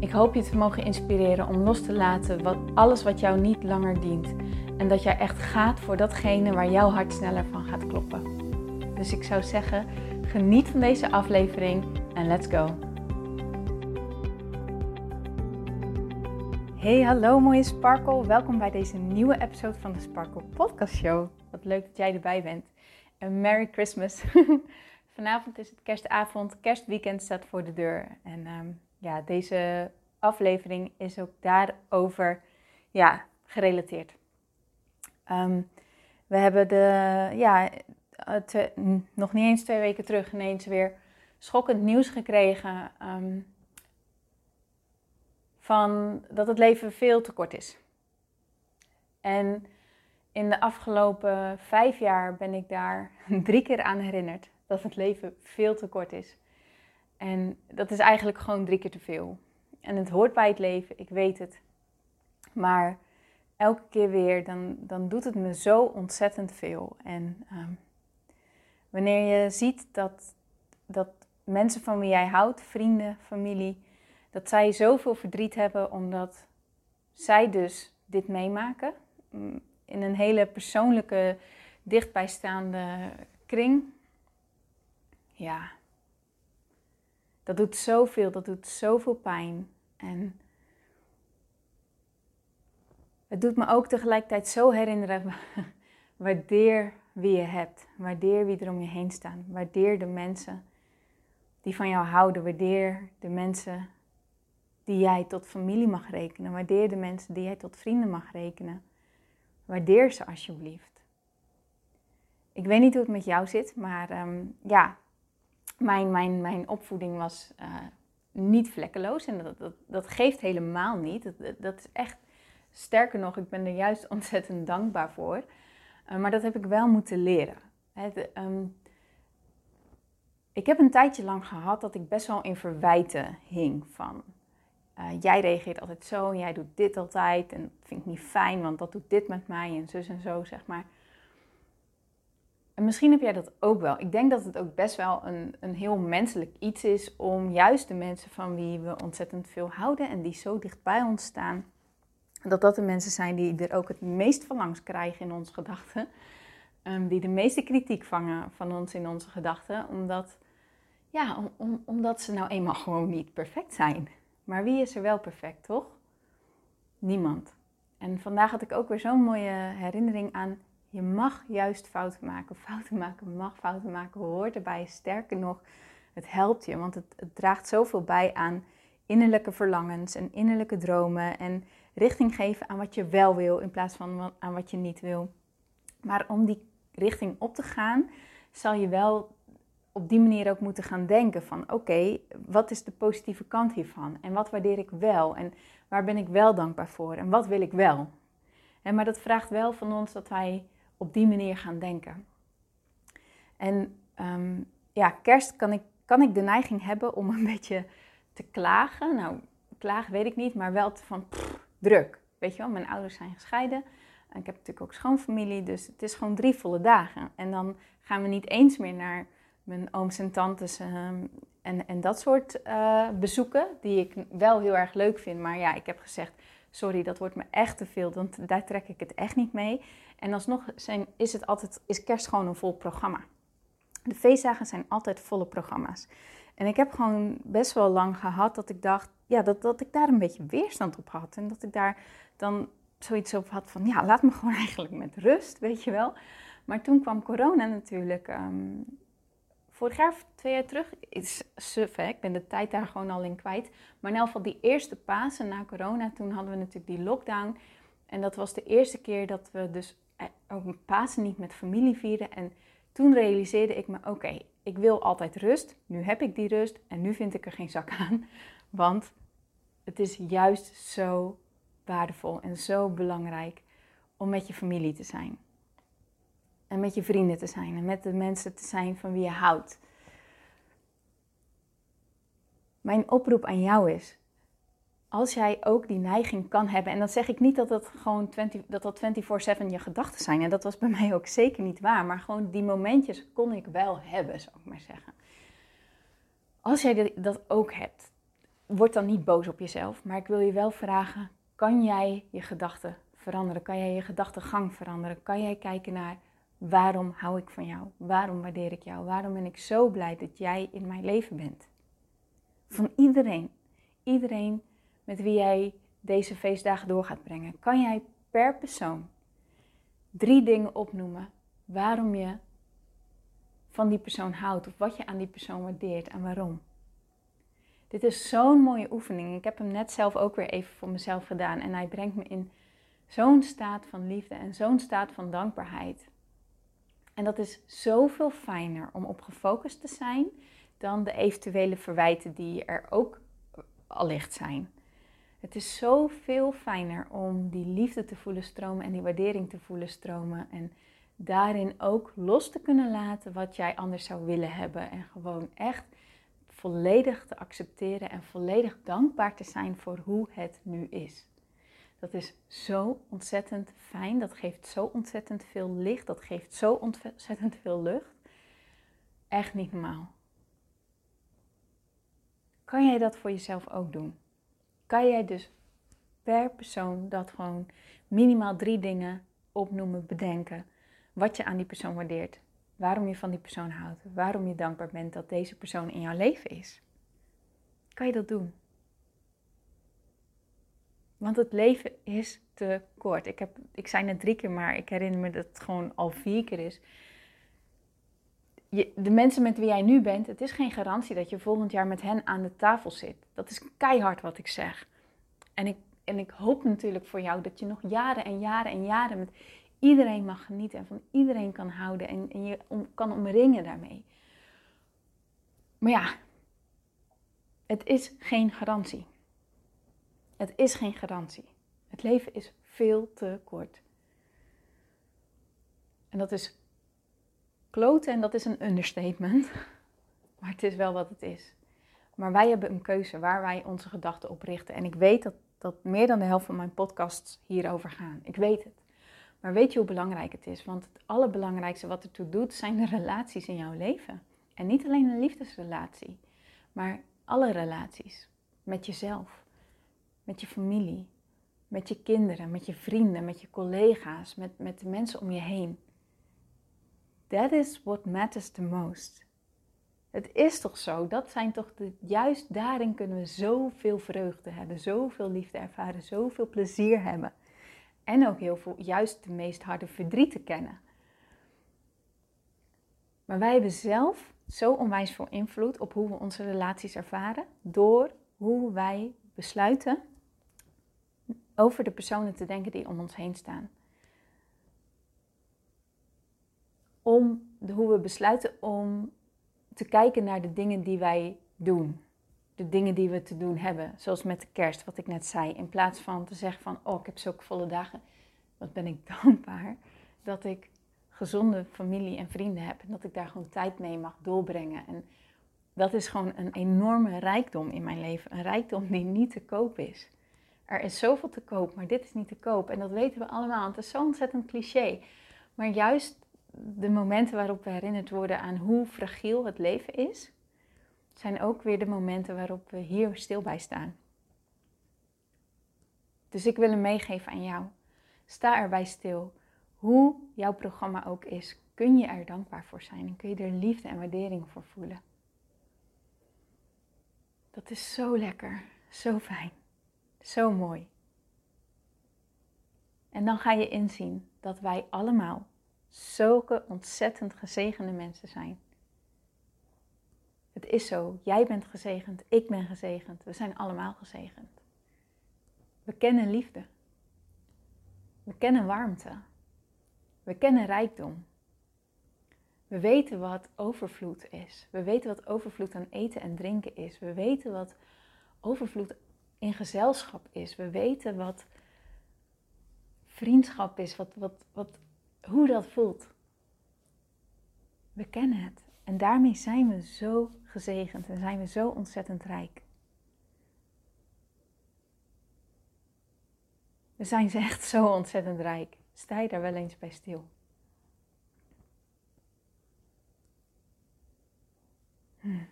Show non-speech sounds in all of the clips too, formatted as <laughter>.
Ik hoop je te mogen inspireren om los te laten wat, alles wat jou niet langer dient. En dat jij echt gaat voor datgene waar jouw hart sneller van gaat kloppen. Dus ik zou zeggen, geniet van deze aflevering en let's go. Hey, hallo mooie Sparkle. Welkom bij deze nieuwe episode van de Sparkle Podcast Show. Wat leuk dat jij erbij bent. En Merry Christmas. <laughs> Vanavond is het kerstavond, kerstweekend staat voor de deur. En ehm, ja, deze aflevering is ook daarover ja, gerelateerd. Ehm, we hebben de, ja, nog niet eens twee weken terug ineens weer schokkend nieuws gekregen um, van dat het leven veel te kort is. En in de afgelopen vijf jaar ben ik daar <laughs> drie keer aan herinnerd dat het leven veel te kort is. En dat is eigenlijk gewoon drie keer te veel. En het hoort bij het leven, ik weet het. Maar elke keer weer, dan, dan doet het me zo ontzettend veel. En ehm, wanneer je ziet dat, dat mensen van wie jij houdt, vrienden, familie, dat zij zoveel verdriet hebben omdat zij dus dit meemaken. Mm, in een hele persoonlijke, dichtbijstaande kring. Ja, dat doet zoveel, dat doet zoveel pijn. En het doet me ook tegelijkertijd zo herinneren, <laughs> waardeer wie je hebt. Waardeer wie er om je heen staan. Waardeer de mensen die van jou houden. Waardeer de mensen die jij tot familie mag rekenen. Waardeer de mensen die jij tot vrienden mag rekenen. Waardeer ze alsjeblieft. Ik weet niet hoe het met jou zit, maar ehm, ja, mijn, mijn, mijn opvoeding was uh, niet vlekkeloos. En dat, dat, dat geeft helemaal niet. Dat, dat is echt, sterker nog, ik ben er juist <laughs> ontzettend dankbaar voor. Uh, maar dat heb ik wel moeten leren. Um, ik heb een tijdje lang gehad dat ik best wel in verwijten hing van... Uh, jij reageert altijd zo en jij doet dit altijd en dat vind ik niet fijn, want dat doet dit met mij en zus en zo, zeg maar. En misschien heb jij dat ook wel. Ik denk dat het ook best wel een, een heel menselijk iets is om juist de mensen van wie we ontzettend veel houden en die zo dicht bij ons staan, dat dat de mensen zijn die er ook het meest van langs krijgen in onze gedachten. Um, die de meeste kritiek vangen van ons in onze gedachten, omdat, ja, om, omdat ze nou eenmaal gewoon niet perfect zijn. Maar wie is er wel perfect, toch? Niemand. En vandaag had ik ook weer zo'n mooie herinnering aan je mag juist fouten maken. <laughs> Fouten maken mag, fouten maken hoort erbij. Sterker nog, het helpt je, want het, het draagt zoveel bij aan innerlijke verlangens en innerlijke dromen. En richting geven aan wat je wel wil in plaats van aan wat je niet wil. Maar om die richting op te gaan, zal je wel op die manier ook moeten gaan denken van oké, wat is de positieve kant hiervan? En wat waardeer ik wel? En waar ben ik wel dankbaar voor? En wat wil ik wel? En maar dat vraagt wel van ons dat wij op die manier gaan denken. En um, ja, kerst kan ik, kan ik de neiging hebben om een <laughs> beetje te klagen. Nou, klagen weet ik niet, maar wel van druk. Weet je wel, mijn ouders zijn gescheiden. En ik heb natuurlijk ook schoonfamilie, dus het is gewoon drie volle dagen. En dan gaan we niet eens meer naar mijn ooms en tantes ehm, en, en dat soort uh, bezoeken, die ik wel heel erg leuk vind. Maar ja, ik heb gezegd, sorry, dat wordt me echt te veel, want daar trek ik het echt niet mee. En alsnog zijn, is, het altijd, is kerst gewoon een vol programma. De feestdagen zijn altijd volle programma's. En ik heb gewoon best wel lang gehad dat ik dacht, ja, dat, dat ik daar een beetje weerstand op had. En dat ik daar dan zoiets op had van, ja, laat me gewoon <laughs> eigenlijk met rust, weet je wel. Maar toen kwam corona natuurlijk. Um, vorig jaar twee jaar terug, is suf, hè? ik ben de tijd daar gewoon al in kwijt. Maar in elk geval die eerste Pasen na corona, toen hadden we natuurlijk die lockdown. En dat was de eerste keer dat we dus eh, ook Pasen niet met familie vieren. En toen realiseerde ik me, oké, ik wil altijd rust. Nu heb ik die rust en nu vind ik er geen zak aan. Want Het is juist zo waardevol en zo belangrijk om met je familie te zijn. En met je vrienden te zijn en met de mensen te zijn van wie je houdt. Mijn oproep aan jou is: als jij ook die neiging kan hebben, en dan zeg ik niet dat dat gewoon 20, dat dat 24/7 je gedachten zijn, en dat was bij <laughs> mij ook zeker niet waar, maar gewoon die momentjes kon ik wel hebben, zou ik maar zeggen. Als jij dat ook hebt, word dan niet boos op jezelf, maar ik wil je wel vragen: kan jij je gedachten veranderen? Kan jij je gedachtegang veranderen? Kan jij kijken naar waarom hou ik van jou? Waarom waardeer ik jou? Waarom ben ik zo blij dat jij in mijn leven bent? Van iedereen. Iedereen met wie jij deze feestdagen door gaat brengen. Kan jij per persoon drie dingen opnoemen waarom je van die persoon houdt of wat je aan die persoon waardeert en waarom? Dit is zo'n mooie oefening. Ik heb hem net zelf ook weer even voor mezelf gedaan en hij brengt me in zo'n staat van liefde en zo'n staat van dankbaarheid. En dat is zoveel fijner om op gefocust te zijn dan de eventuele verwijten die er ook allicht zijn. Het is zoveel fijner om die liefde te voelen stromen en die waardering te voelen stromen. En daarin ook los te kunnen laten wat jij anders zou willen hebben. En gewoon echt volledig te accepteren en volledig dankbaar te zijn voor hoe het nu is. Dat is zo ontzettend fijn. Dat geeft zo ontzettend veel licht. Dat geeft zo ontzettend veel lucht. Echt niet normaal. Kan jij dat voor jezelf ook doen? Kan jij dus per persoon dat gewoon minimaal drie dingen opnoemen, bedenken. Wat je aan die persoon waardeert. Waarom je van die persoon houdt. Waarom je dankbaar bent dat deze persoon in jouw leven is. Kan je dat doen? Want het leven is te kort. Ik, heb, ik zei net drie keer, maar ik herinner me dat het gewoon al vier keer is. De mensen met wie jij nu bent, het is geen garantie dat je volgend jaar met hen aan de tafel zit. Dat is keihard wat ik zeg. En ik, en ik hoop natuurlijk voor jou dat je nog jaren en jaren en jaren met iedereen mag genieten en van iedereen kan houden en, je kan omringen daarmee. Maar ja, het is geen garantie. Het is geen garantie. Het leven is veel te kort. En dat is kloten en dat is een understatement. <laughs> Maar het is wel wat het is. Maar wij hebben een keuze waar wij onze gedachten op richten. En ik weet dat, dat meer dan de helft van mijn podcasts hierover gaan. Ik weet het. Maar weet je hoe belangrijk het is? Want het allerbelangrijkste wat ertoe doet, zijn de relaties in jouw leven. En niet alleen een liefdesrelatie, maar alle relaties. Met jezelf, met je familie, met je kinderen, met je vrienden, met je collega's, met, met de mensen om je heen. That is what matters the most. Het is toch zo, dat zijn toch de, juist daarin kunnen we zoveel vreugde hebben, zoveel liefde ervaren, zoveel plezier hebben. En ook heel veel, juist de meest harde verdrieten kennen. Maar wij hebben zelf zo onwijs veel invloed op hoe we onze relaties ervaren, door hoe wij besluiten over de personen te denken die om ons heen staan. Om de, hoe we besluiten om te kijken naar de dingen die wij doen. De dingen die we te doen hebben. Zoals met de kerst, wat ik net zei. In plaats van te zeggen van, oh, ik heb zulke volle dagen. Wat ben ik <laughs> dankbaar dat ik gezonde familie en vrienden heb. En dat ik daar gewoon tijd mee mag doorbrengen. En dat is gewoon een enorme rijkdom in mijn leven. Een rijkdom die niet te koop is. Er is zoveel te koop, maar dit is niet te koop. En dat weten we allemaal. Het is zo ontzettend cliché. Maar juist de momenten waarop we herinnerd worden aan hoe fragiel het leven is, zijn ook weer de momenten waarop we hier stil bij staan. Dus ik wil hem meegeven aan jou. Sta erbij stil. Hoe jouw programma ook is, kun je er dankbaar voor zijn en kun je er liefde en waardering voor voelen. Dat is zo lekker, zo fijn, zo mooi. En dan ga je inzien dat wij allemaal zulke ontzettend gezegende mensen zijn. Het is zo, jij bent gezegend, ik ben gezegend, we zijn allemaal gezegend. We kennen liefde. We kennen warmte. We kennen rijkdom. We weten wat overvloed is. We weten wat overvloed aan eten en drinken is. We weten wat overvloed in gezelschap is. We weten wat vriendschap is, wat, wat, wat, hoe dat voelt. We kennen het. En daarmee zijn we zo gezegend en zijn we zo ontzettend rijk. We zijn ze echt zo ontzettend rijk. Sta je daar wel eens bij stil? Hm.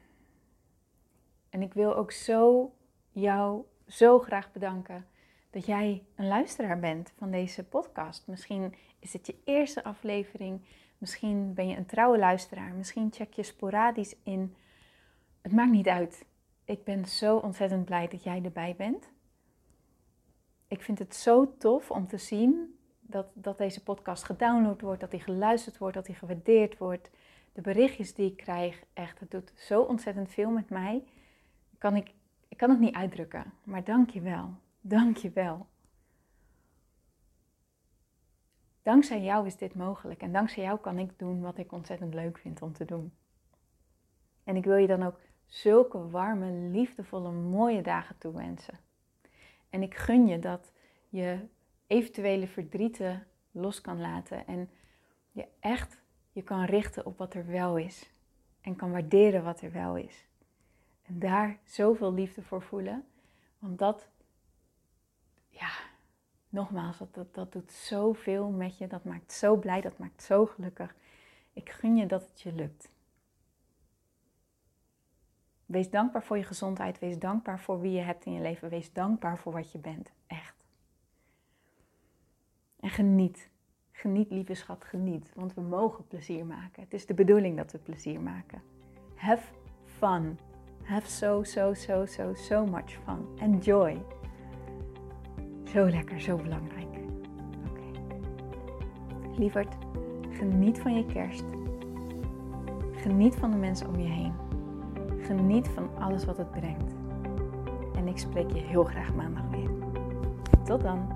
En ik wil ook zo jou zo graag bedanken dat jij een luisteraar bent van deze podcast. Misschien is het je eerste aflevering, misschien ben je een trouwe luisteraar, misschien check je sporadisch in. Het maakt niet uit. Ik ben zo ontzettend blij dat jij erbij bent. Ik vind het zo tof om te zien dat, dat deze podcast gedownload wordt, dat die geluisterd wordt, dat die gewaardeerd wordt. De berichtjes die ik krijg, echt, het doet zo ontzettend veel met mij. Kan ik, ik kan het niet uitdrukken, maar dank je wel. Dank je wel. Dankzij jou is dit mogelijk en dankzij jou kan ik doen wat ik ontzettend leuk vind om te doen. En ik wil je dan ook zulke warme, liefdevolle, mooie dagen toewensen. En ik gun je dat je eventuele verdrieten los kan laten en je echt je kan richten op wat er wel is. En kan waarderen wat er wel is. En daar zoveel liefde voor voelen. Want dat, ja, nogmaals, dat, dat, doet zoveel met je. Dat maakt zo blij, dat maakt zo gelukkig. Ik gun je dat het je lukt. Wees dankbaar voor je gezondheid. Wees dankbaar voor wie je hebt in je leven. Wees dankbaar voor wat je bent. Echt. En geniet. Geniet, lieve schat, geniet. Want we mogen plezier maken. Het is de bedoeling dat we plezier maken. Have fun. Have so, so, so, so, so much fun. Enjoy. Zo lekker, zo belangrijk. Oké. Lieverd, geniet van je kerst. Geniet van de mensen om je heen. Geniet van alles wat het brengt. En ik spreek je heel graag maandag weer. Tot dan.